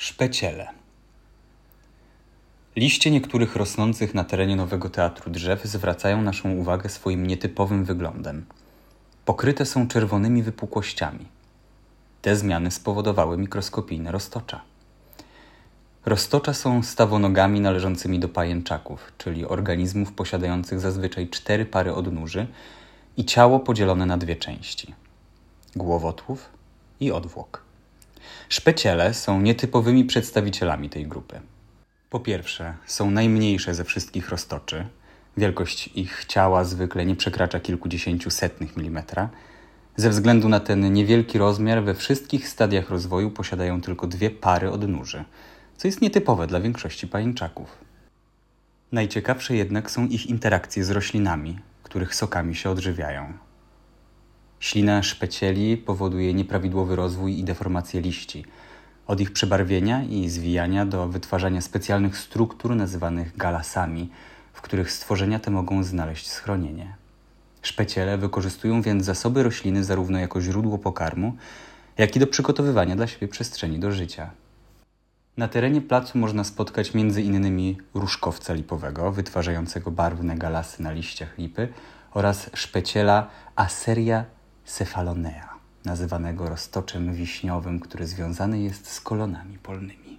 Szpeciele. Liście niektórych rosnących na terenie Nowego Teatru drzew zwracają naszą uwagę swoim nietypowym wyglądem. Pokryte są czerwonymi wypukłościami. Te zmiany spowodowały mikroskopijne roztocza. Roztocza są stawonogami należącymi do pajęczaków, czyli organizmów posiadających zazwyczaj cztery pary odnóży i ciało podzielone na dwie części: głowotłów i odwłok. Szpeciele są nietypowymi przedstawicielami tej grupy. Po pierwsze, są najmniejsze ze wszystkich roztoczy. Wielkość ich ciała zwykle nie przekracza kilkudziesięciu setnych milimetra. Ze względu na ten niewielki rozmiar, we wszystkich stadiach rozwoju posiadają tylko dwie pary odnóży, co jest nietypowe dla większości pajęczaków. Najciekawsze jednak są ich interakcje z roślinami, których sokami się odżywiają. Ślina szpecieli powoduje nieprawidłowy rozwój i deformację liści, od ich przebarwienia i zwijania do wytwarzania specjalnych struktur nazywanych galasami, w których stworzenia te mogą znaleźć schronienie. Szpeciele wykorzystują więc zasoby rośliny zarówno jako źródło pokarmu, jak i do przygotowywania dla siebie przestrzeni do życia. Na terenie placu można spotkać m.in. różkowca lipowego, wytwarzającego barwne galasy na liściach lipy oraz szpeciela Aseria cephalonea, nazywanego roztoczem wiśniowym, który związany jest z kolonami polnymi.